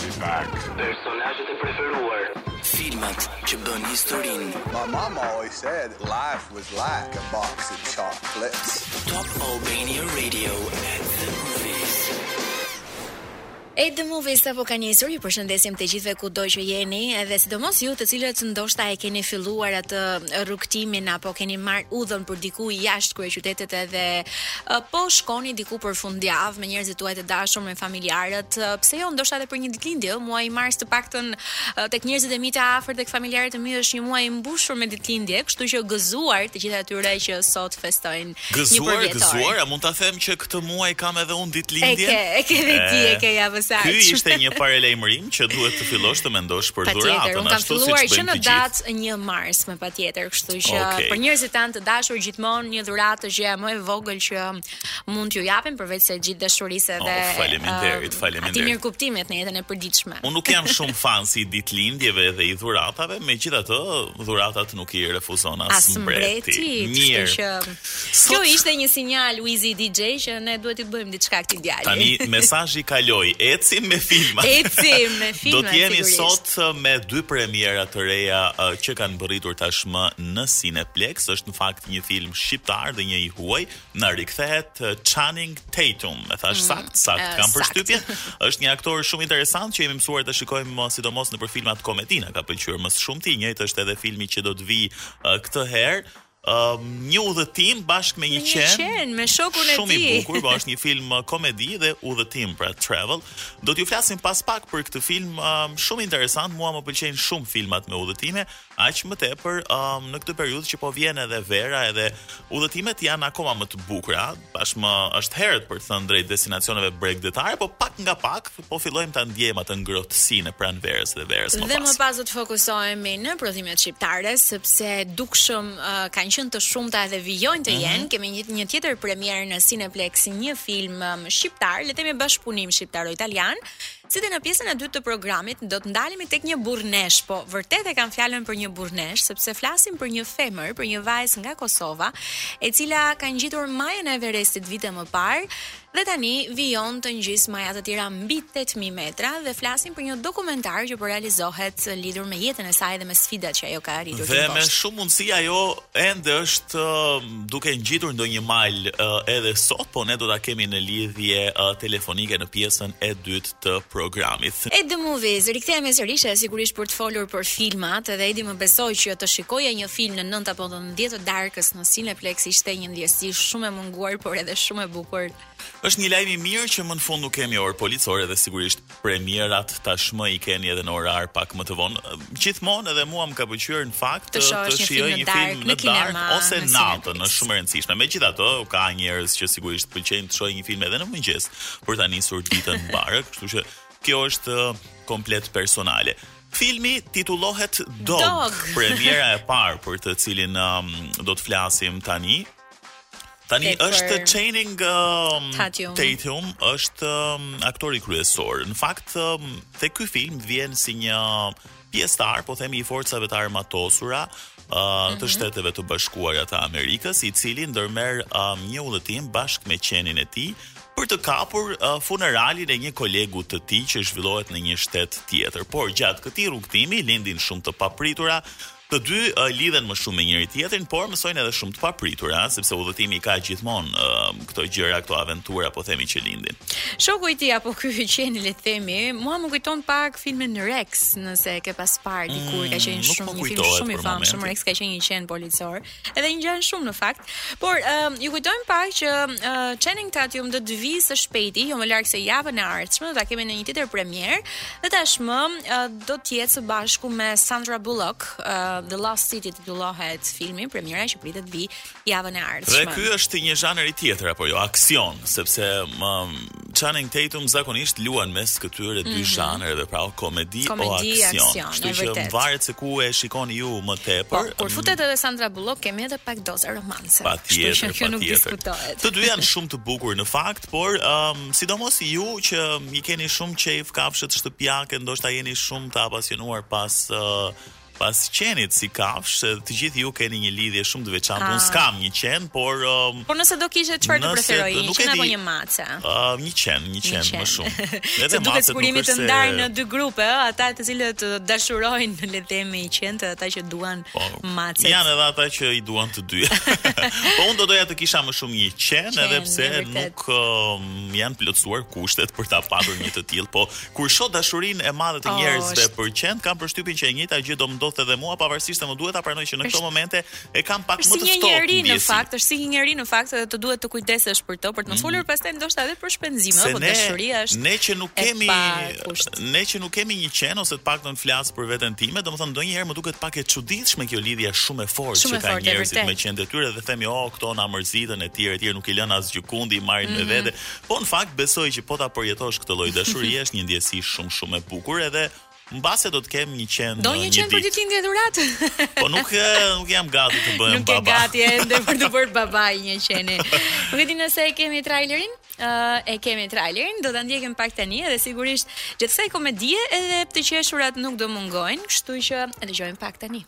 is back. Personazhet e preferuar. Filmat që bënë historinë. My mom always said life was like a box of chocolates. Top Albania Radio at the movies. At the movies sapo ka nisur, ju përshëndesim të gjithëve kudo që jeni, edhe sidomos ju të cilët ndoshta e keni filluar atë rrugëtimin apo keni marrë udhën për diku jashtë kryeqytetit edhe uh, po shkoni diku për fundjavë me njerëzit tuaj të dashur, familjarët, pse jo, ndoshta edhe për një ditëlindje, ëh, muaji mars të paktën tek njerëzit e mi të afërt, tek familjarët e mi është një muaj i mbushur me ditëlindje, kështu që gëzuar të gjithë atyre që sot festojnë gëzuar, një përvjetor. Gëzuar, gëzuar, a mund ta them që këtë muaj kam edhe unë ditëlindje? E ke, e ke dhe ti, e ke ja nëse. Ky ishte një paralajmërim që duhet të fillosh të mendosh për dhuratën ashtu siç bëjmë. Patjetër, unë kam filluar që në datë 1 mars me patjetër, kështu që okay. për njerëzit tanë të dashur gjithmonë një dhuratë është gjëja më e vogël që mund t'u japim përveç gjithë dashurisë dhe oh, faleminderit, faleminderit. Atij mirëkuptimit në jetën e përditshme. Unë nuk jam shumë fans i ditëlindjeve dhe i dhuratave, megjithatë dhuratat nuk i refuzon as, as mbreti. Mirë. Që... Sot... Ky ishte një sinjal Luizi DJ që ne duhet të bëjmë diçka këtij djali. Tani mesazhi kaloi, ecim me filma. Ecim me filma. Do të jemi sot me dy premiera të reja që kanë mbërritur tashmë në Cineplex, është në fakt një film shqiptar dhe një i huaj. na rikthehet uh, Channing Tatum. E thashë mm, saktë, saktë, uh, kam përshtypjen. Është një aktor shumë interesant që jemi mësuar ta shikojmë uh, sidomos nëpër filmat komedi, na ka pëlqyer më së shumti. I njëjtë është edhe filmi që do të vijë uh, këtë herë. Um, një udhëtim bashkë me një qen. Me një qen, me shokun e tij. Shumë i bukur, po është një film uh, komedi dhe udhëtim, pra travel. Do t'ju flasim pas pak për këtë film, um, shumë interesant, mua më pëlqejnë shumë filmat me udhëtime. Uh, Aq më tepër, um, në këtë periudhë që po vjen edhe vera, edhe udhëtimet janë akoma më të bukura. Tashmë është herët për të thënë drejt destinacioneve bregdetare, po pak nga pak po fillojmë ta ndjejmë atë ngrohtësinë e pranverës dhe verës më pas. Dhe më pas do të fokusohemi në prodhimet shqiptare, sepse dukshëm uh, kanë qenë të shumta edhe vijojnë të mhm. jenë. Mm -hmm. Kemi një, një tjetër premierë në Cineplex, një film um, shqiptar, le të themi bashkëpunim shqiptaro-italian Si dhe në pjesën e dytë të programit do të ndalemi tek një burrneshë, po vërtet e kam fjalën për një burrneshë, sepse flasim për një femër, për një vajzë nga Kosova, e cila ka ngjitur majën e Everestit vite më parë dhe tani vijon të ngjisë maja të tjera mbi 8000 metra dhe flasim për një dokumentar që po realizohet lidhur me jetën e saj dhe me sfidat që ajo ka arritur të mposhtë. Dhe me shumë mundësi ajo ende është duke ngjitur ndonjë mal edhe sot, po ne do ta kemi në lidhje telefonike në pjesën e dytë të programit. At the movies, rikthehemi sërish sigurisht për të folur për filmat, edhe Edi më beso që të shikoja një film në 9 apo 10 të darkës në Cineplex ishte një ndjesi shumë e munguar, por edhe shumë e bukur. Është një lajm i mirë që më në fund nuk kemi orë policore dhe sigurisht Premierat tashmë i keni edhe në orar pak më të vonë. Gjithmonë edhe mua më ka pëlqyer në fakt të, të shijoj një film në darkë ose natën, është shumë e rëndësishme. Megjithatë, ka njerëz që sigurisht pëlqejnë të shohin një film edhe në mëngjes për ta nisur ditën mbarë, kështu që kjo është komplet personale. Filmi titullohet Dog, Dog. premiera e parë për të cilin um, do të flasim tani, Tani është Channing um, Tatum. Tatum është um, aktori kryesor. Në fakt um, te ky film vjen si një pjesëtar, po themi i forcave të armatosura uh, të mhm. shteteve të bashkuara të Amerikës, i cili ndërmerr um, një udhëtim bashkë me qenin e tij për të kapur uh, funeralin e një kolegu të tij që zhvillohet në një shtet tjetër. Por gjatë këtij rrugëtimi lindin shumë të papritura, Të dy lidhen më shumë me njëri tjetrin, por mësojnë edhe shumë të papritura, sepse udhëtimi i ka gjithmonë uh, këto gjëra, këto aventura, po themi që lindin. Shoku i tij apo ky qeni le të themi, mua më kujton pak filmin Rex, nëse e ke pas parë dikur, mm, ka qenë shumë një film shumë i famshëm, Rex ka qenë një qen policor. Edhe i ngjan shumë në fakt. Por um, ju kujtojmë pak që uh, Channing Tatum do të vijë së shpejti, jo më larg se javën e ardhshme, do ta kemi në një tjetër premierë, dhe tashmë uh, do të jetë së bashku me Sandra Bullock, uh, The Lost City titullohet filmi, premiera që pritet të vijë javën e ardhshme. Dhe ky është një zhanër tjetër apo jo, aksion, sepse më Channing Tatum zakonisht luan mes këtyre dy mm -hmm. zhanreve, pra o komedi, komedi o aksion. aksion Kështu që varet se ku e shikoni ju më tepër. Po, kur futet edhe Sandra Bullock kemi edhe pak dozë romance. Patjetër, Kështu që kjo nuk diskutohet. Të dy janë shumë të bukur në fakt, por um, sidomos ju që i keni shumë qejf kafshët shtëpiake, ndoshta jeni shumë të apasionuar pas uh, Pas qenit si kafsh, se të gjithë ju keni një lidhje shumë të veçantë. Unë s'kam një qen, por um, Por nëse do kishe çfarë të preferoje, një qen apo një mace? Uh, një qen, një qen më shumë. Edhe pse duket sikur jemi të ndarë në dy grupe, ë, ata të cilët dashurojnë le të themi qentë dhe ata që duan po, macet. Janë edhe ata që i duan të dy. po unë do doja të kisha më shumë një qen, qen edhe pse nuk um, janë plotësuar kushtet për ta patur një të tillë, po Kur shoh dashurinë e madhe të njerëzve oh, për qentë, kam përshtypjen që e njëjta gjë do më ndodhte edhe mua, pavarësisht se më duhet ta pranoj që në këto momente e kam pak më të ftohtë. Si një njeri në fakt, është si një njeri në fakt edhe të duhet të kujdesesh për të, për të mos mm. folur pastaj ndoshta edhe për shpenzime, apo dashuria është. Ne që nuk kemi ne që nuk kemi një qen ose të paktën flas për veten time, domethënë ndonjëherë më duket pak e çuditshme kjo lidhje shumë e fortë që kanë njerëzit me qentë e tyre dhe themi, "Oh, këto na mërzitën etj etj, nuk i lënë asgjëkundi, i marrin me mhm. vete." Po në fakt besoj që po ta përjetosh këtë lloj dashurie është një ndjesi shumë shumë e bukur edhe mbase do të kem një qen Do një qen për ditëlindje dhuratë. Po nuk e, nuk jam gati të bëhem baba. Nuk je gati ende për t'u bërë baba i një qeni. Nuk e di nëse e kemi trailerin. Uh, e kemi trailerin, do ta ndjekim pak tani dhe sigurisht gjithsesi komedi edhe të qeshurat nuk do mungojnë, kështu që e dëgjojmë pak tani.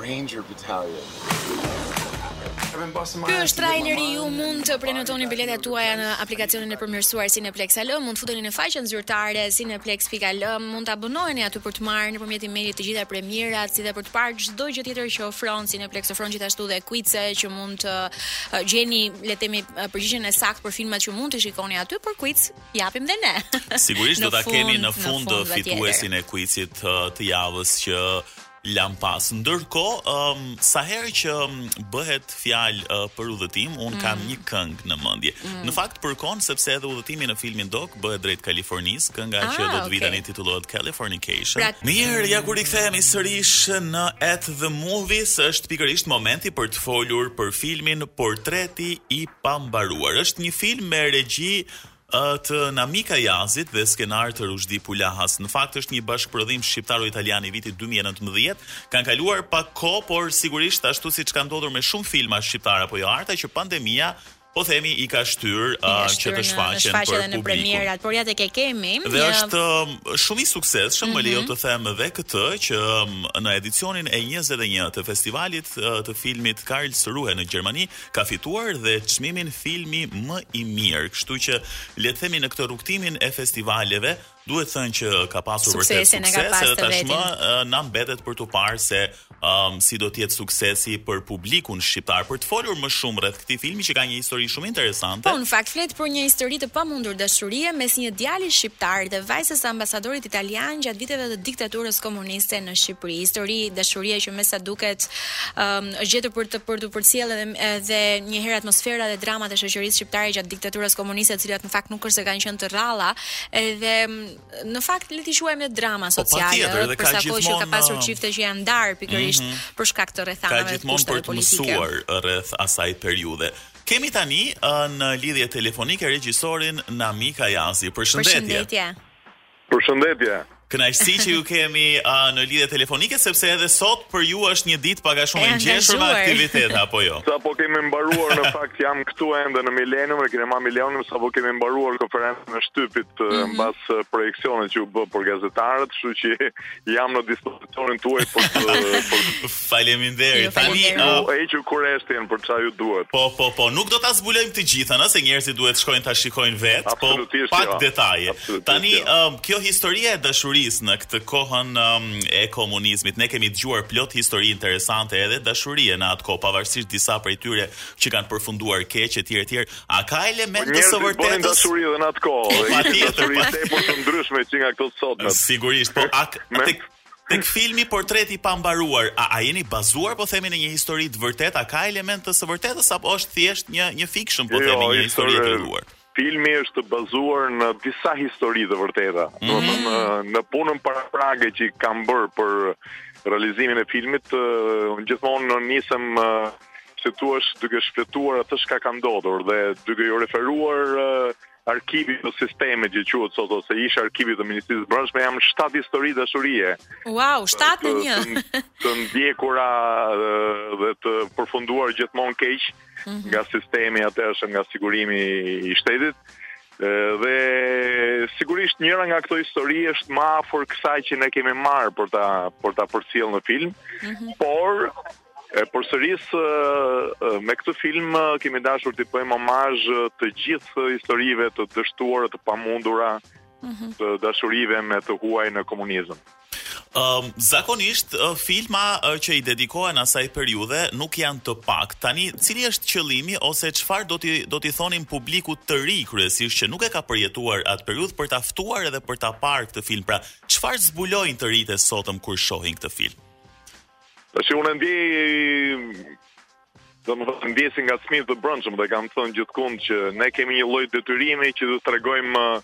Ranger Battalion. Ky është traileri ju mund të prenotoni biletat tuaja në aplikacionin e përmirësuar Cineplex Al, mund të futeni në faqen zyrtare cineplex.al, mund të abonoheni aty për të marrë nëpërmjet emailit të gjitha premierat, si dhe për të parë çdo gjë tjetër që ofron Cineplex, ofron gjithashtu dhe kuice që mund të gjeni le të themi përgjigjen e saktë për filmat që mund të shikoni aty për kuic. japim dhe ne. Sigurisht do ta kemi në fund, në fund fituesin e kuicit të javës që lamë pas. Ndërkohë, um, sa herë që bëhet fjalë uh, për udhëtim, unë mm. kam një këngë në mendje. Mm. Në fakt përkon sepse edhe udhëtimi në filmin Dog bëhet drejt Kalifornisë, kënga ah, që do të vijë tani okay. titullohet Californication. Pra... Mirë, ja ku rikthehemi sërish në At the Movies, është pikërisht momenti për të folur për filmin Portreti i pambaruar. Është një film me regji Të Namik Ajazit dhe skenar të Ruzhdi Pulahës. Në fakt është një bashkëprodhim shqiptaro-italian i vitit dy mijë e nëntëmbëdhjetë. Kanë kaluar pak kohë, por sigurisht ashtu siç ka ndodhur me shumë filma shqiptarë apo jo Arta që pandemia po themi i ka shtyrë uh, që të shfaqen për publikun. Në premierat, por ja tek e kemi. Dhe është um, shumë i suksesshëm, mm -hmm. më lejo mhm. të them edhe këtë që um, në edicionin e 21 të festivalit uh, të filmit Karlsruhe në Gjermani ka fituar dhe çmimin filmi më i mirë, kështu që le të themi në këtë rrugtimin e festivaleve duhet thënë që ka pasur vërtet sukses, edhe tashmë na mbetet për t'u parë se um, si do të jetë suksesi për publikun shqiptar për të folur më shumë rreth këtij filmi që ka një histori shumë interesante. Po, në fakt flet për një histori të pamundur dashurie mes një djali shqiptar dhe vajzës së ambasadorit italian gjatë viteve të diktaturës komuniste në Shqipëri. Histori dashurie që mesa duket um, është gjetur për të për t'u përcjellë edhe edhe një herë atmosfera dhe dramat e shoqërisë shqiptare gjatë diktaturës komuniste, të cilat në fakt nuk është se kanë qenë të rralla, edhe në fakt le t'i quajmë drama po, sociale, po, edhe për sa kohë që ka pasur um, çifte që janë ndarë pikërisht mm -hmm. për shkak të rrethanave të, ka gjithmonë për të mësuar rreth asaj periudhe. Kemi tani uh, në lidhje telefonike regjisorin Namik Ajazi. Përshëndetje. Përshëndetje. Përshëndetje. Kënaqësi që ju kemi uh, në lidhje telefonike sepse edhe sot për ju është një ditë pak a shumë e ngjeshur me aktivitet apo jo. Sapo kemi mbaruar në fakt jam këtu ende në Milenium, në kinema Milenium, sapo kemi mbaruar konferencën e shtypit mm -hmm. mbas projeksionit që u bë për gazetarët, kështu që jam në dispozicionin tuaj për të për Faleminderit. Tani ju uh, heqim kureshtjen për çfarë ju duhet. Po, po, po, nuk do ta zbulojmë të gjithën, se njerëzit duhet shkojnë ta shikojnë vetë, po pak detaje. Tani um, kjo historia e dashurisë në këtë kohën um, e komunizmit, ne kemi dëgjuar plot histori interesante edhe dashurie në atë kohë, pavarësisht disa prej tyre që kanë përfunduar keq etj etj. A ka element të së vërtetës? Njerëzit bënin dashuri edhe në atë kohë, po, dhe ishin dashuri tepër të ndryshme që nga këto të sotme. Sigurisht, po ak tek tek filmi Portreti i pambaruar, a, a jeni bazuar po themi në një histori të vërtetë, a ka elemente të së vërtetës apo është thjesht një një fiction po jo, themi jo, një histori e krijuar? Filmi është bazuar në disa histori të vërteta. Mm -hmm. Në, në, në punën paraprake që kam bërë për realizimin e filmit, uh, gjithmonë unë nisem uh, që tu është duke shfletuar atë çka ka ndodhur dhe duke iu referuar uh, arkivit të sistemit siç quhet sot ose ish arkivit të Ministrisë së Brendshme janë shtatë histori dashurie. Wow, shtatë në një. Të, të ndjekura dhe të përfunduara gjithmonë keq mhm. nga sistemi i atëhershëm, nga sigurimi i shtetit. Dhe sigurisht njëra nga këto histori është më afër kësaj që ne kemi marrë për ta për ta përcjellë në film, mm -hmm. por E përsëris me këtë film kemi dashur t'u bëjmë homazh të gjithë historive të dështuara të pamundura mhm. të dashurive me të huaj në komunizëm. Um, zakonisht filma që i dedikohen asaj periudhe nuk janë të pak. Tani, cili është qëllimi ose çfarë do t'i do t'i thonim publikut të ri kryesisht që nuk e ka përjetuar atë periudhë për ta ftuar edhe për ta parë këtë film? Pra, çfarë zbulojnë të rinjtë e sotëm kur shohin këtë film? Tash unë ndjej domethënë ndjesi ngacmim të brendshëm dhe kam thënë gjithkund që ne kemi një lloj detyrimi që t'u tregojmë uh,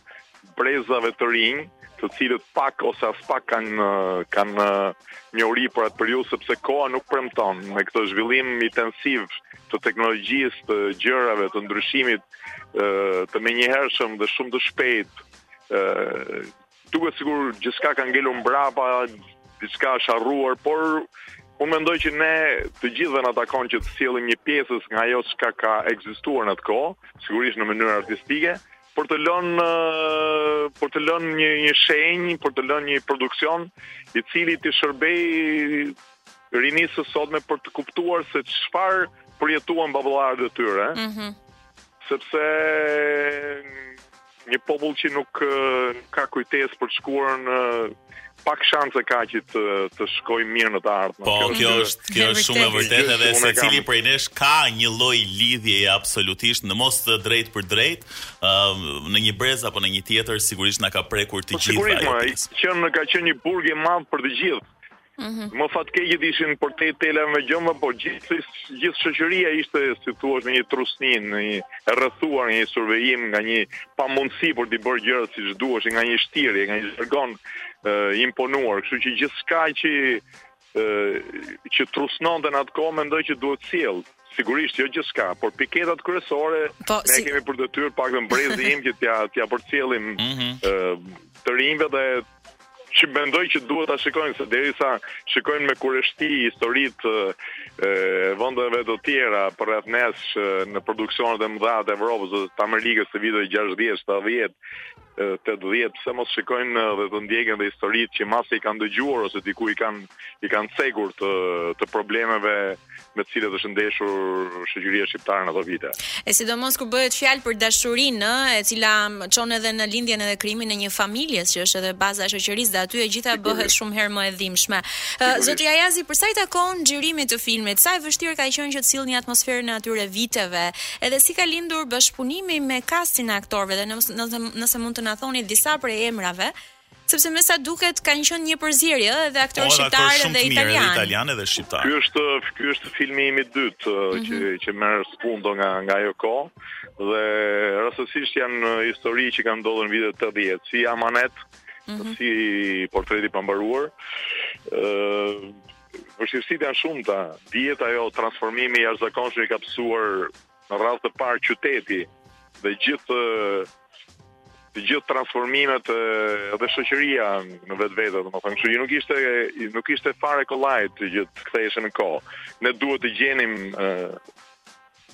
brezave të rinj, të cilët pak ose aspak kanë uh, kanë uh, njohuri për atë periudhë sepse koha nuk premton me këtë zhvillim intensiv të teknologjisë, të gjërave, të ndryshimit të menjëhershëm dhe shumë të shpejtë Duket sikur gjithçka ka ngelur mbrapa, diçka është harruar, por unë mendoj që ne të gjithëve na takon që të sjellim një pjesëz nga ajo çka ka ekzistuar në atë kohë, sigurisht në mënyrë artistike, për të lënë për të lënë një një shenjë, për të lënë një produksion i cili t'i shërbejë rinisë së sotme për të kuptuar se çfarë përjetuan baballarët e tyre. Mhm. Mm sepse Një popull që nuk ka kujtesë për të shkuarën, pak shanse ka që të të shkojë mirë në të ardhmen. Po, kjo, kjo është kjo është shumë e vërtetë dhe secili prej nesh ka një lloj lidhje absolutisht në mos të drejtpërdrejtë, uh, në një brez apo në një tjetër sigurisht na ka prekur të po, gjithë ajo. Sigurisht, që në ka qenë një burg i madh për të gjithë. Mhm. Më fatkeqët ishin përtej telave me gjemba, por gjithë, gjithë shoqëria ishte, si të thuash, në trysni, e rrethuar, nga një survejim, nga një pamundësi për t'i bërë gjërët siç duheshin, nga një shtirje, nga një zhargon i imponuar, kështu që gjithçka që, që trysnonte në atë kohë, mendoj që duhet sjellë, sigurisht jo gjithçka, por piketat kryesore po, ne si... kemi për detyrë të paktën brezi im që t'ja t'ja përcjellim mm -hmm. të rinjve dhe që mendoj që duhet ta shikojnë se derisa shikojnë me kureshti historitë e vendeve të tjera përreth nesh në produksionet e mëdha të Evropës ose të Amerikës të viteve 60, 70, 80, pse mos shikojnë dhe të ndjekin dhe historitë që mbase i kanë dëgjuar ose diku i kanë i kanë cekur të të problemeve e, me të cilët është ndeshur shoqëria shqiptare në ato vite. E sidomos kur bëhet fjalë për dashurinë, ë, e cila çon edhe në lindjen edhe krijimin e një familjeje që është edhe baza e shoqërisë dhe aty e gjitha bëhet shumë herë më e dhimbshme. Zoti Ajazi, për sa i takon xhirimit të filmit, sa e vështirë ka qenë që të sillni atmosferën e atyre viteve, edhe si ka lindur bashkëpunimi me kastin e aktorëve dhe nëse nëse mund të na thoni disa prej emrave, Sepse me sa duket kanë qenë një përzierje ë edhe aktorë po, shqiptarë dhe italianë. Aktorë italianë edhe shqiptarë. Ky është ky është filmi im i dytë mm -hmm. që mhm. që merr spunto nga nga ajo kohë dhe rastësisht janë histori që kanë ndodhur në vitet 80, si Amanet, mm -hmm. si portreti i pambaruar. ë uh, Vështirësitë janë të shumta, dihet ajo, transformimi i jashtëzakonshëm që ka pësuar në radhë të parë qyteti dhe gjithë të gjithë transformimet dhe shoqëria në vetvete, domethënë, kështu që nuk ishte, nuk ishte fare kollaj të ktheheshe në kohë. Ne duhet të gjenim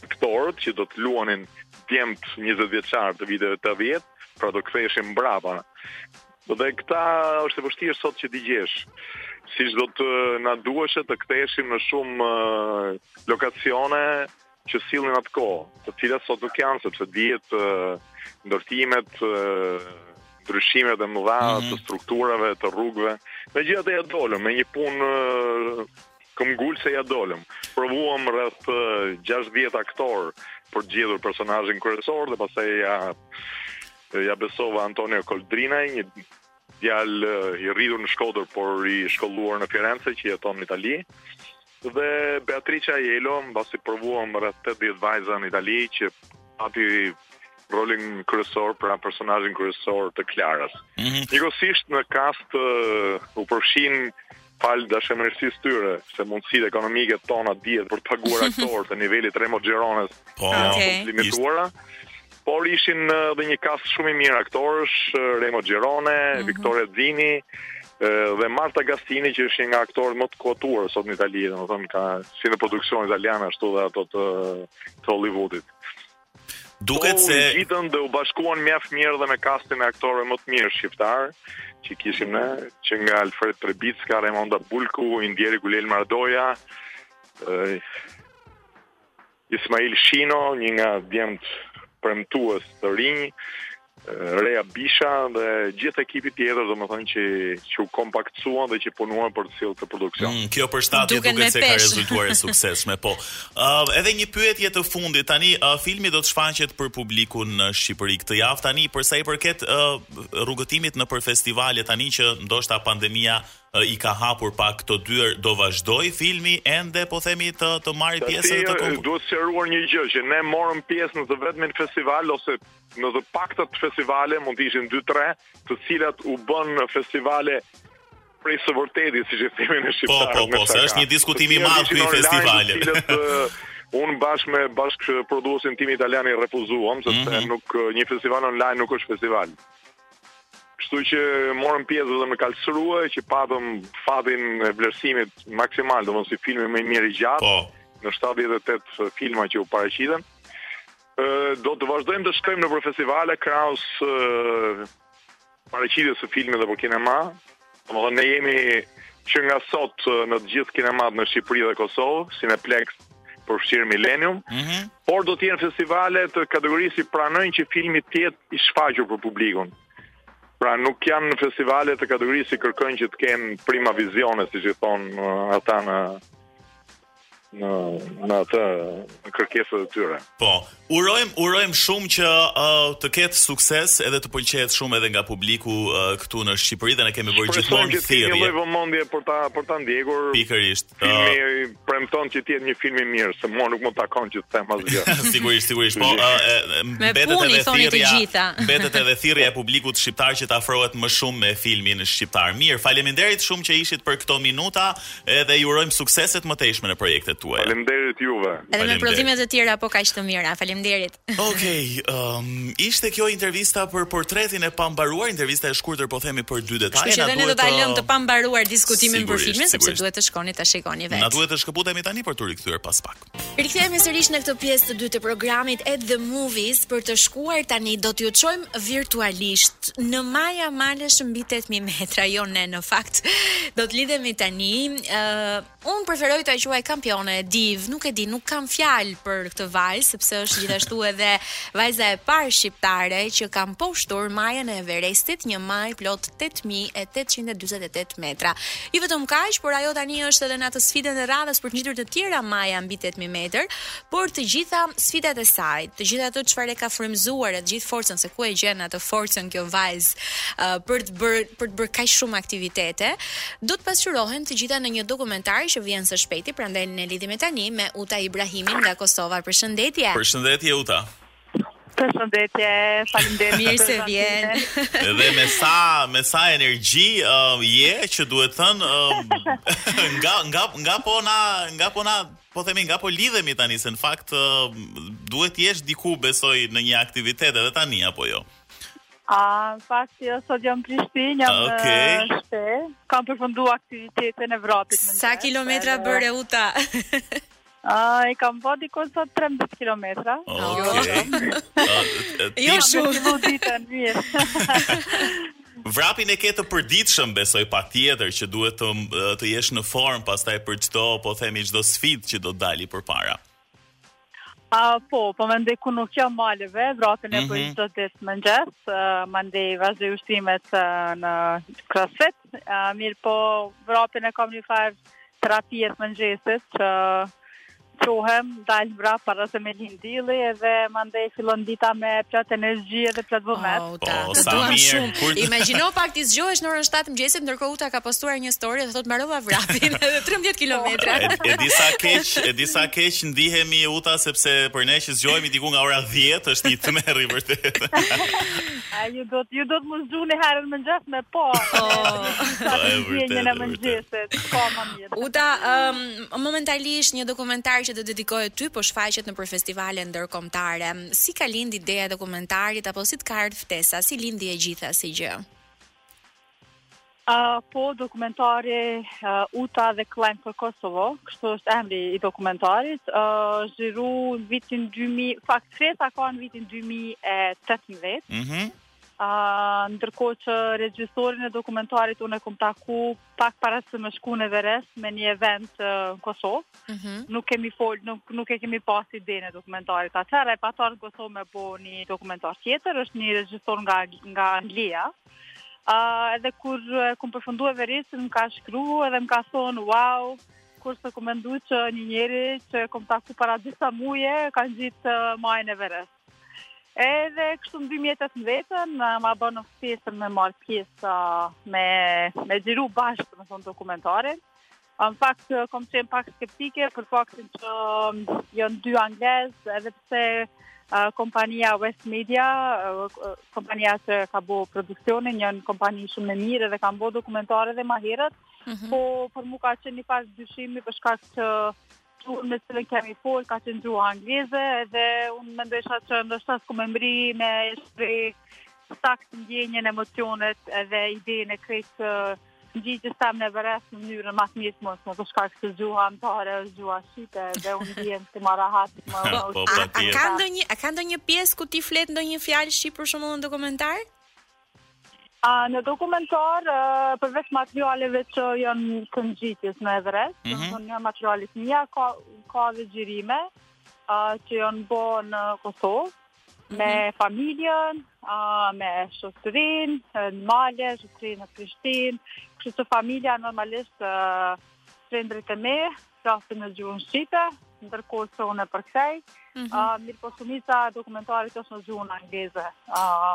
aktorët që do të luanin djemtë 20 vjeçarë të viteve 80, pra do ktheheshim mbrapa. Dhe këta është e vështirë sot që t'i gjesh. Siç do të na duheshe të ktheheshim në shumë lokacione, që sillnin atë kohë, të cilat sot nuk janë sepse dihet ndërtimet ndryshimet e mëdha mm -hmm. të strukturave, të rrugëve. Megjithatë ja dolëm, me një punë këmbëngulëse ja dolëm. Provuam rreth 60 aktorë për të gjetur personazhin kryesor dhe pastaj ja, ja besova Antonio Kodrinaj, një djalë i rritur në Shkodër, por i shkolluar në Firenze që jeton në Itali. Dhe Beatrice Aiello, mbasi provuam rreth 80 vajza në Itali që pati rolin kryesor pra personazhin kryesor të Klarës. Mm -hmm. Njëkohësisht në kast uh, u përfshin Falë dashamirësisë tyre, se mundësitë ekonomike tona dihet për të paguar aktorë të nivelit Remo Girones, po, janë okay. të limituara. Por ishin edhe një kast shumë i mirë aktorësh, Remo Girone, mm -hmm. Victoria Zinny, dhe Marta Gastini që është një nga aktorët më të kotuar sot në Itali, domethënë ka si në produksione italiane ashtu dhe ato të të Hollywoodit. Duket se u ngjitën dhe u bashkuan mjaft mirë dhe me kastin e aktorëve më të mirë shqiptar që kishim ne, që nga Alfred Trebicka, Rajmonda Bulku, i ndjeri Guljelm Radoja, uh, Ismail Shino, një nga djemtë premtues të rinj, Reja Bisha dhe gjithë ekipi tjetër, domethënë që, që u kompaktësuan dhe që punuan për të sjellë këtë produksion. Mm, kjo përshtatje duket duke se ka rezultuar e suksesshme, po. Uh, edhe një pyetje të fundit, tani uh, filmi do të shfaqet për publikun në Shqipëri këtë javë, tani për sa i përket uh, rrugëtimit nëpër festivale, tani që ndoshta pandemia uh, i ka hapur pak këto dyer, do vazhdojë filmi ende po themi të të marrë pjesë në të konkursit. Duhet sqaruar një gjë që ne morëm pjesë në të vetmin festival ose në të paktat festivale, mund të ishin 2-3, të cilat u bënë festivale prej së vërteti, siç e themi në shqip. Po, po, po, është një diskutim i madh ky festival. Unë bashkë me bashkëprodhuesin tim italian i refuzuam, sepse mm -hmm. nuk, një festival online nuk është festival. Kështu që morëm pjesë dhe në Karlsruhe, që patëm fatin e vlerësimit maksimal, domethënë si filmi më i mirë i gjatë, po. në 78 filma që u paraqitën, Do të vazhdojmë të shkojmë nëpër festivale krahas paraqitjes së filmit nëpër kinema. Domethënë ne jemi që nga sot në të gjithë kinemat në Shqipëri dhe Kosovë, Cineplexx, përfshirë Millennium, mm -hmm. por do të jenë festivale të kategorisë që pranojnë që filmi të jetë i shfaqur për publikun. Pra nuk janë festivale të kategorisë që kërkojnë që të kenë prima visione, siç i thonë uh, ata në në në atë kërkesën e tyre. Po, urojmë urojmë shumë që uh, të ketë sukses edhe të pëlqehet shumë edhe nga publiku uh, këtu në Shqipëri dhe ne kemi bërë gjithmonë thirrje. Një lloj vëmendje për ta për ta ndjekur. Pikërisht. Filmi uh, premton që të jetë një film i mirë, se mua nuk më takon që të them asgjë. sigurisht, sigurisht. Po, uh, mbetet edhe thirrja. Mbetet edhe thirrja e publikut shqiptar që të afrohet më shumë me filmin shqiptar. Mirë, faleminderit shumë që ishit për këto minuta. Edhe ju urojmë suksese të mëtejshme në projektet tuaja. Faleminderit juve. Edhe me Faleminderit. prodhime të tjera po kaq të mira. Faleminderit. Okej, ëm, ishte kjo intervista për portretin e pambaruar, intervista e shkurtër po themi për dy detaje. Kështu që edhe ne do duhet ta lëmë të pambaruar diskutimin për Sigurisht, filmin sepse sigurisht. duhet të shkoni ta shikoni Na vetë. duhet të shkëputemi tani për t'u rikthyer pas pak. Rikthehemi sërish në këtë pjesë të dytë të programit At the Movies për të shkuar tani do t'ju çojmë virtualisht në maja malesh mbi 8000 metra, jo ne në fakt. Do të lidhemi tani. Ë uh, unë preferoj ta quaj kampione e div, nuk e di, nuk kam fjalë për këtë vajzë sepse është gjithashtu edhe vajza e parë shqiptare që ka mposhtur majën e Everestit, një majë plot 8848 metra. Jo vetëm kaq, por ajo tani është edhe në atë sfidën e radhës për të ngjitur të tjera maja mbi 8000 metër, por të gjitha sfidat e saj, të gjitha ato çfarë e ka frymëzuar e të gjithë forcën se ku e gjen atë forcën kjo vajzë uh, për të bërë për të bërë kaq shumë aktivitete, do të pasqyrohen të gjitha në një dokumentar që vjen së shpejti, prandaj ne lidhemi tani me Uta Ibrahimin nga Kosova. Përshëndetje. Përshëndetje Uta. Përshëndetje, faleminderit. Mirë se vjen. Dhe me sa me sa energji uh, je që duhet thënë uh, nga nga nga po na nga po na po themi nga po lidhemi tani se në fakt uh, duhet të jesh diku besoj në një aktivitet edhe tani apo jo. A, në fakt, jo, sot jam n'Prishtinë, jam okay. në shpi, kam përfundu aktivitetin e vrapit. Sa kilometra bëre Uta? Ah, i kam bë diku sot 13 kilometra. Okej. Jo shumë. Ju ditën mirë. Vrapin e ke të përditshëm, besoj patjetër që duhet të të jesh në formë pastaj për çdo, po themi çdo sfidë që do të dali përpara. A, po, po me ndekë unë nuk jam malëve, vratin e mm -hmm. për i mhm. të ditë më në gjesë, më ndekë vazhë e ushtimet në CrossFit, mirëpo vrapin e kam një farë terapie të mëngjesit që çohem, dal vrap para se me lind dili edhe mandej fillon dita me plot energji edhe plot vullnet. Oh, ta, oh, të duam shumë. Kur... Imagjino pak ti zgjohesh në orën 7 të mëngjesit ndërkohë Uta ka postuar një story dhe thotë mbarova vrapin edhe 13 kilometra. E, e di sa keq, e di sa keq ndihemi Uta sepse për ne që zgjohemi diku nga ora 10 është një tmerr i vërtetë. A ju do të ju do të mos zgjuni herët n'mëngjes me po. Sa të ndjen një në mëngjes, ka më mirë. Uta, um, momentalisht një dokumentar që të dedikohet ty po shfaqet nëpër festivale ndërkombëtare. Si ka lindur ideja e dokumentarit apo si të ka ardhur ftesa, si lindi e gjitha si gjë? Uh, po, dokumentari uh, Uta dhe Klein për Kosovo, kështu është emri i dokumentarit, uh, xhiru në vitin 2000, në fakt krejt ka në vitin 2018, mm -hmm. uh, ndërkohë që regjisorin e e dokumentarit unë e kom taku pak para se me shku në Everest me një event uh, në Kosovë, mm -hmm. nuk kemi fol, nuk, nuk e kemi pas idenë e dokumentarit atëherë, e pat ardh në Kosovë me bo një dokumentar tjetër, është një regjisor nga, nga Anglia, Uh, edhe kur uh, kom përfundu Everestin, më ka shkru edhe më ka thonë, wow, kurrë s'e kom mendu që një njeri që kom taku para disa muajve, ka ngjit uh, majën e Everestit. Edhe kështu në 2018-tën, uh, ma bën ftesën me marrë pjesë uh, me, me xhiru bashkë, domethonë, dokumentarin. Në fakt, kom qenë pak skeptike për faktin që janë dy anglez, edhe pse uh, kompania West Media, uh, kompania që ka bo produksionin, janë kompani shumë e mirë edhe kanë bo dokumentare dhe ma herët, mm -hmm. po për mu ka qenë një pak dyshimi për shkak që Gjuha me cilën kemi fol ka qenë gjuha angleze dhe unë mendojsha që ndoshta s'kom me mrri me shpreh saktë ndjenjën emocionet dhe idenë e krejt ngjitjes tem në Everest në mënyrën ma t'mirë për shkak se gjuha amtare është gjuha shqipe dhe unë ndihem ma rahat më më po, po, A ka ndonjë pjesë ku ti flet ndonjë fjalë shqip për shembull në dokumentar? Në dokumentar, përveç materialeve që janë të ngjitjes në Everest, mm -hmm. në një materialit një, ka, ka dhe gjirime që janë bo në Kosovë, mhm. me mm -hmm. familjen, me shoqërinë, në male, shoqërinë në Prishtinë, kështu që familja normalisht prindërit e mi, flasin në gjuhën shqipe, ndërkohë se unë e përkthej. Mm -hmm. uh, mirëpo shumica e dokumentarit është në gjuhën angleze. Uh,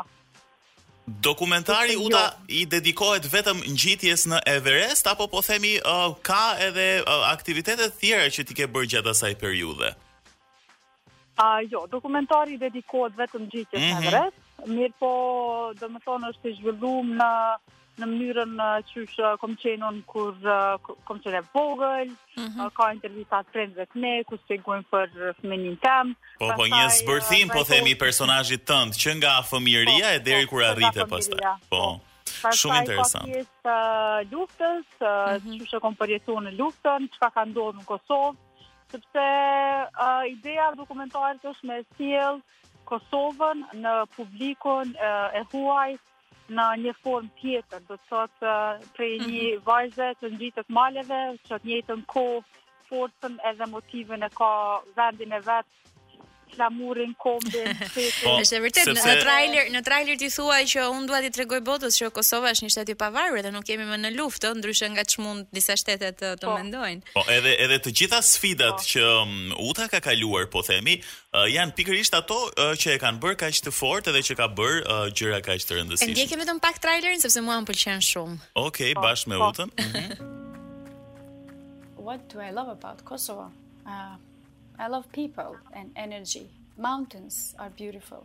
Dokumentari Uta i dedikohet vetëm ngjitjes në Everest apo po themi uh, ka edhe uh, aktivitete të tjera që ti ke bërë gjatë asaj periudhe? A uh, jo, dokumentari i dedikohet vetëm ngjitjes mm -hmm. në mhm. Everest, mirëpo, domethënë është i zhvilluar në në mënyrën qysh kom qenë unë kur kom qenë e vogël, mm -hmm. ka intervistat e prindve të mi, ku tregojnë për fëmininë tem. Po, po, një zbërthim, po themi, personazhit tënd, që nga fëmijëria po, e deri po, kur arrite pastaj. Po, po. Shumë interesant. Pastaj ka pjesë të luftës, mm -hmm. qysh e kom përjetu unë luftën, çka ka ndodhë në Kosovë, sepse uh, ideja e dokumentarit është me sjell Kosovën në publikun uh, e huaj, në një formë tjetër, do të thotë prej një mhm. vajze të ngjitet maleve, që në të njëjtën kohë forcën edhe motivin e ka vendin e vet flamurin kombin po, është vërtet sepse... në trailer në trailer ti thua që un dua t'i tregoj botës që Kosova është një shtet i pavarur dhe nuk jemi më në luftë ndryshe nga ç'mund disa shtete të, të po. mendojnë po edhe edhe të gjitha sfidat po. që um, Uta ka kaluar po themi Janë pikërisht ato që e kanë bërë kaq të fortë dhe që ka bërë gjëra kaq të rëndësishme. E ndjekim vetëm pak trailerin sepse mua më pëlqen shumë. Okej, okay, po, bashkë me po. Utën. Mhm. What do I love about Kosovo? Uh, I love people and energy. Mountains are beautiful.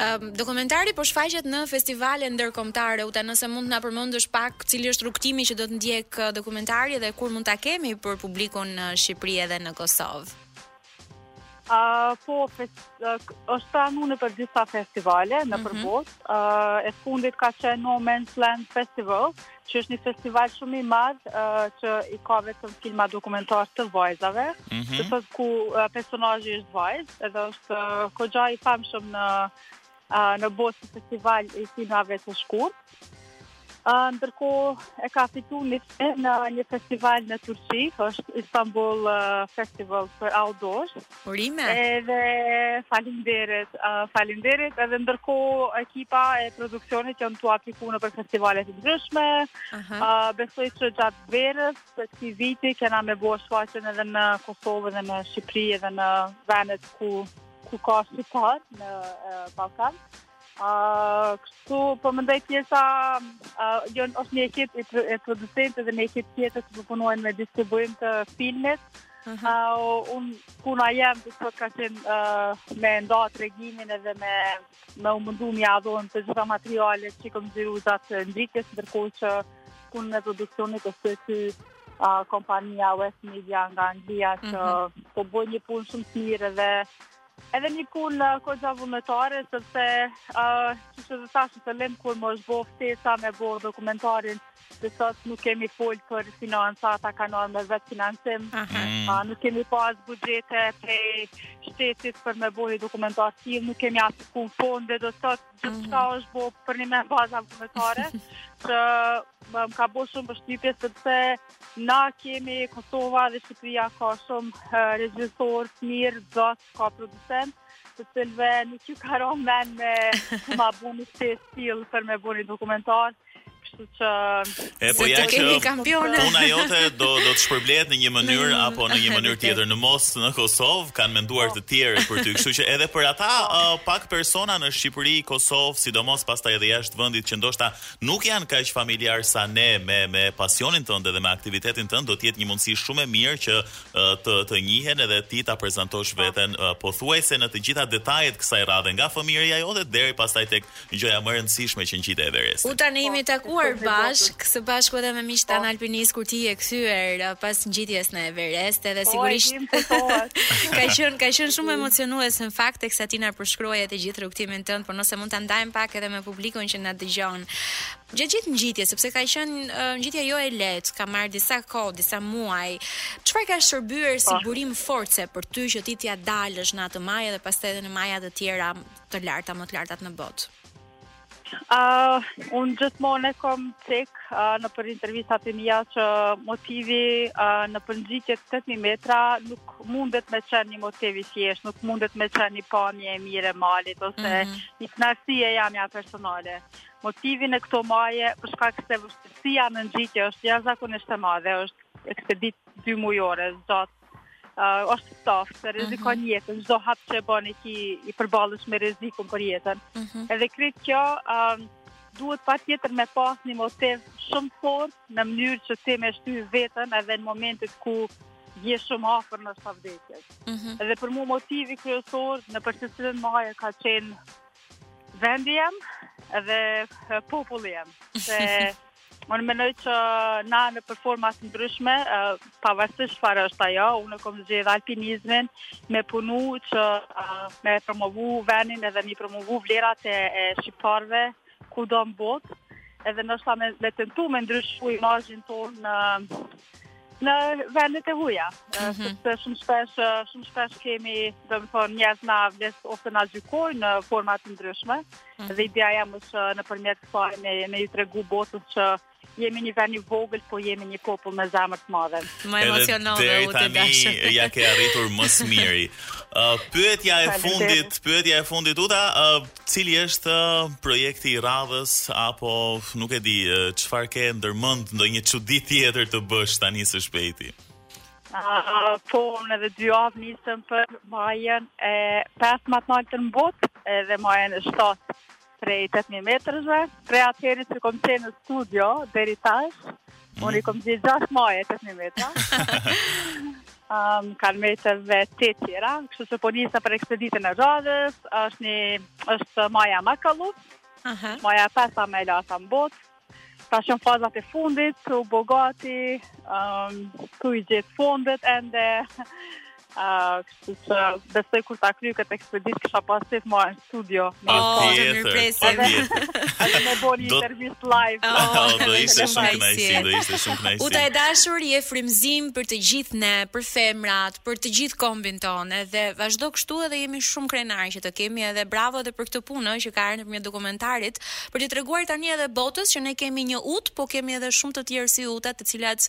Um, dokumentari po shfaqet në festivale ndërkombëtare, Uta nëse mund të na përmendësh pak cili është rrugëtimi që do të ndjek uh, dokumentari dhe kur mund ta kemi për publikun në Shqipëri edhe në Kosovë. A uh, po fest, uh, është pranuar nëpër disa festivale në mm -hmm. nëpër botë. Uh, e fundit ka qenë No Man's Land Festival që është një festival shumë i madh që i ka vetëm filma dokumentar të vajzave, mm -hmm. do të thotë ku personazhi është vajzë, edhe është uh, goxha i famshëm në uh, në botë si festival i filmave të shkurt. Uh, ndërkohë e ka fitu një film në një festival në Turqi, është Istanbul uh, Festival për Outdoors. Urime. Edhe faleminderit. Uh, faleminderit edhe ndërkohë ekipa e produksionit janë tu apliku nëpër festivale të ndryshme. Aha. Uh, besoj që gjatë verës të këtij viti kena me bo shfaqjen edhe në Kosovë dhe në Shqipëri edhe në vendet ku ku ka shqiptar në uh, Ballkan. Ah, kështu po mendoj pjesa ah, jonë është një ekip i pro- e producentëve dhe një ekip tjetër që po punojnë me distribuim të filmit. Ah, un puna jem do thotë ka qenë ah, me nda tregimin edhe me me u mundu mi ia dhon të gjitha materialet që kam xhiru gjatë ngjitjes ndërkohë që punën e produksionit është te kjo ah, kompania West Media nga Anglia që po bëjnë një punë shumë të mirë dhe Edhe një punë uh, goxha vullnetare, sepse uh, qysh edhe thashë në fillim kur më është bo ftesa me bo dokumentarin, do thotë nuk kemi folë për financa, ata kanë ardhë me vetëfinancim, mm. uh, nuk kemi pas buxhete prej shtetit për me bo një dokumentar till, nuk kemi apliku në fonde, do thotë mhm. Gjithçka është bo përnime n'baza vullnetare, që më ka bo shumë përshtypje, sepse na kemi Kosova dhe Shqipëria ka shumë regjisorë t'mirë, do thotë, ka producent, të cilve nuk ju ka ra n'men me ma bu një të tillë për me bu një dokumentar, Kështu që e po ja që puna jote do do të shpërblehet në një mënyrë në apo në një mënyrë tjetër. Në mos në Kosovë kanë menduar po. të tjerë për ty, kështu që edhe për ata po. uh, pak persona në Shqipëri, Kosovë, sidomos pastaj edhe jashtë vendit që ndoshta nuk janë kaq familjar sa ne me me pasionin tënd dhe me aktivitetin tënd, do të jetë një mundësi shumë e mirë që uh, të të njihen edhe ti ta prezantosh po. veten uh, pothuajse në të gjitha detajet kësaj radhe, nga fëmijëria jote deri pastaj tek Gjëja më e rëndësishme që ngjite Everestin. Uta ne jemi takuar bashk, së bashku edhe me miqtë tanë alpinistë kur ti je kthyer uh, pas ngjitjes në Everest, edhe Po, e sigurisht dim se po është. ka qenë ka qenë shumë emocionuese në fakt teksa ti na përshkruaje të gjithë rrugëtimin tënd, por nëse mund ta ndajmë pak edhe me publikun që na dëgjon. Gjatë gjithë ngjitjes, sepse ka qenë uh, ngjitja jo e lehtë, ka marrë disa kohë, disa muaj. Çfarë ka shërbyer si burim force për ty që ti t'ja dalësh në atë majë dhe pastaj edhe në maja të tjera? të larta, më të lartat në botë? Uh, unë gjithmonë e kom cek uh, nëpër intervistat e mia që motivi uh, nëpër ngjitje të 8.000 metra nuk mundet me qenë një motiv i thjeshtë, nuk mundet me qenë një pamje e mirë e malit ose mm -hmm. një knarësi e jemja personale. Motivi në këto maje për shkak se vështirësia në ngjitje është jashtëzakonisht e madhe, është ekspeditë dymujore, zgjat uh, është fakt se rrezikon mm -hmm. jetën, çdo hap që e bën e ki, përballesh me rrezikun për jetën. Mm -hmm. Edhe krejt kjo, uh, duhet patjetër me pas një motiv shumë të fortë në mënyrë që ti me shty vetën edhe në momentet ku je shumë afër ndoshta vdekjes. Mm -hmm. Edhe për mu motivi kryesor nëpër secilën maje ka qenë vendi jem edhe populli jem. Se Unë mendoj që na nëpër forma t'ndryshme, pavarësisht çfarë është ajo, unë e kom zgjedh alpinizmin me punu që me promovu venin edhe me promovu vlerat e, e shqiptarve kudo në botë, edhe ndoshta me, me tentu me ndryshu imazhin tonë në Në vendet e huja, mm -hmm. sepse shumë shpesh, shumë shpesh kemi, do të thonë, njerëz na vlerësojnë ose na gjykojnë në forma të ndryshme. Mm -hmm. Dhe ideja jem është nëpërmjet kësaj me me ju tregu botës që jemi një vend i vogël, po jemi një popull me zemër të madhe. Më emocionove Uta dhe tani ja ke arritur më së miri. Uh, pyetja e fundit, pyetja e fundit Uta, uh, Cili është projekti i radhës apo nuk e di çfarë ke ndërmend ndonjë çudi tjetër të bësh tani së shpejti? Uh, po, unë edhe dy javë nisem për majën e 5 ma të naltë në botë edhe majën e 7 prej 8.000 metrave. Prej atëheri që kom qenë në studio, deri tash, Mm. Unë i kom gjithë gjashtë maje të tetë mijë metra. um, kanë mbetë edhe tetë tjera, kështu që po nisna për ekspeditën e radhës, është një, është maja e Makalut, uh -huh. maja e pesta më e larta në botë, tash jom n'fazat e fundit, tu u bo gati, um, tu i gjetë fondet, ende, kështu që besoj kur ta kryej këtë ekspedit kisha pas qef me ardh në studio. Po, të mirpresim. Edhe me bo ni intervistë live. Oh, do ishte shumë kënaqësi, do ishte shumë kënaqësi. Uta e dashur, je frymëzim për të gjithë ne, për femrat, për të gjithë kombin tonë dhe vazhdo kështu edhe jemi shumë krenarë që të kemi edhe bravo edhe për këtë punë që ka ardhur nëpërmjet dokumentarit për të treguar tani edhe botës që ne kemi një Utë, po kemi edhe shumë të tjerë si Uta të cilat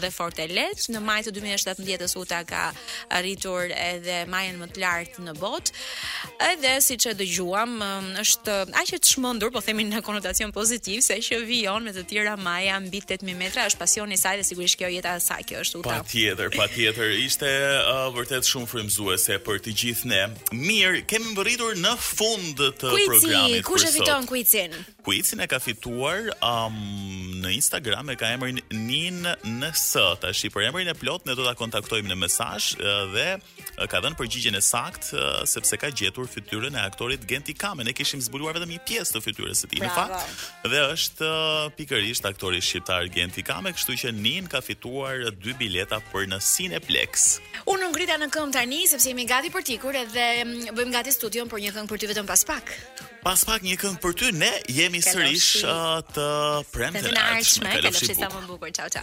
dhe fort e lehtë. Në maj të 2017-s Uta ka arritur edhe majën më të lartë në botë. Edhe siç e dëgjuam, është aq e çmendur, po themi në konotacion pozitiv, se që vijon me të tjera maja mbi 8000 metra, është pasioni i saj dhe sigurisht kjo jeta e saj kjo është Uta. Patjetër, patjetër, ishte uh, vërtet shumë frymëzuese për të gjithë ne. Mirë, kemi mbërritur në fund të kuici, programit. Kuici, kush e fiton kuicin? Kuicin e ka fituar um, në Instagram e ka emrin Nin NS. Tashi për emrin e plotë ne do ta kontaktojmë në mesazh dhe ka dhënë përgjigjen e saktë sepse ka gjetur fytyrën e aktorit Genti Kame. Ne kishim zbuluar vetëm një pjesë të fytyrës së tij në fakt. Dhe është pikërisht aktori shqiptar Genti Kame, kështu që Nin ka fituar dy bileta për në Cineplexx. Unë u ngrita në këmbë tani sepse jemi gati për t'ikur edhe bëjmë gati studion për Një këngë për ty vetëm pas pak. Pas pak Një këngë për ty, ne jemi sërish uh, të premten e ardhshme. Kalofshi sa më bukur. Ciao, ciao.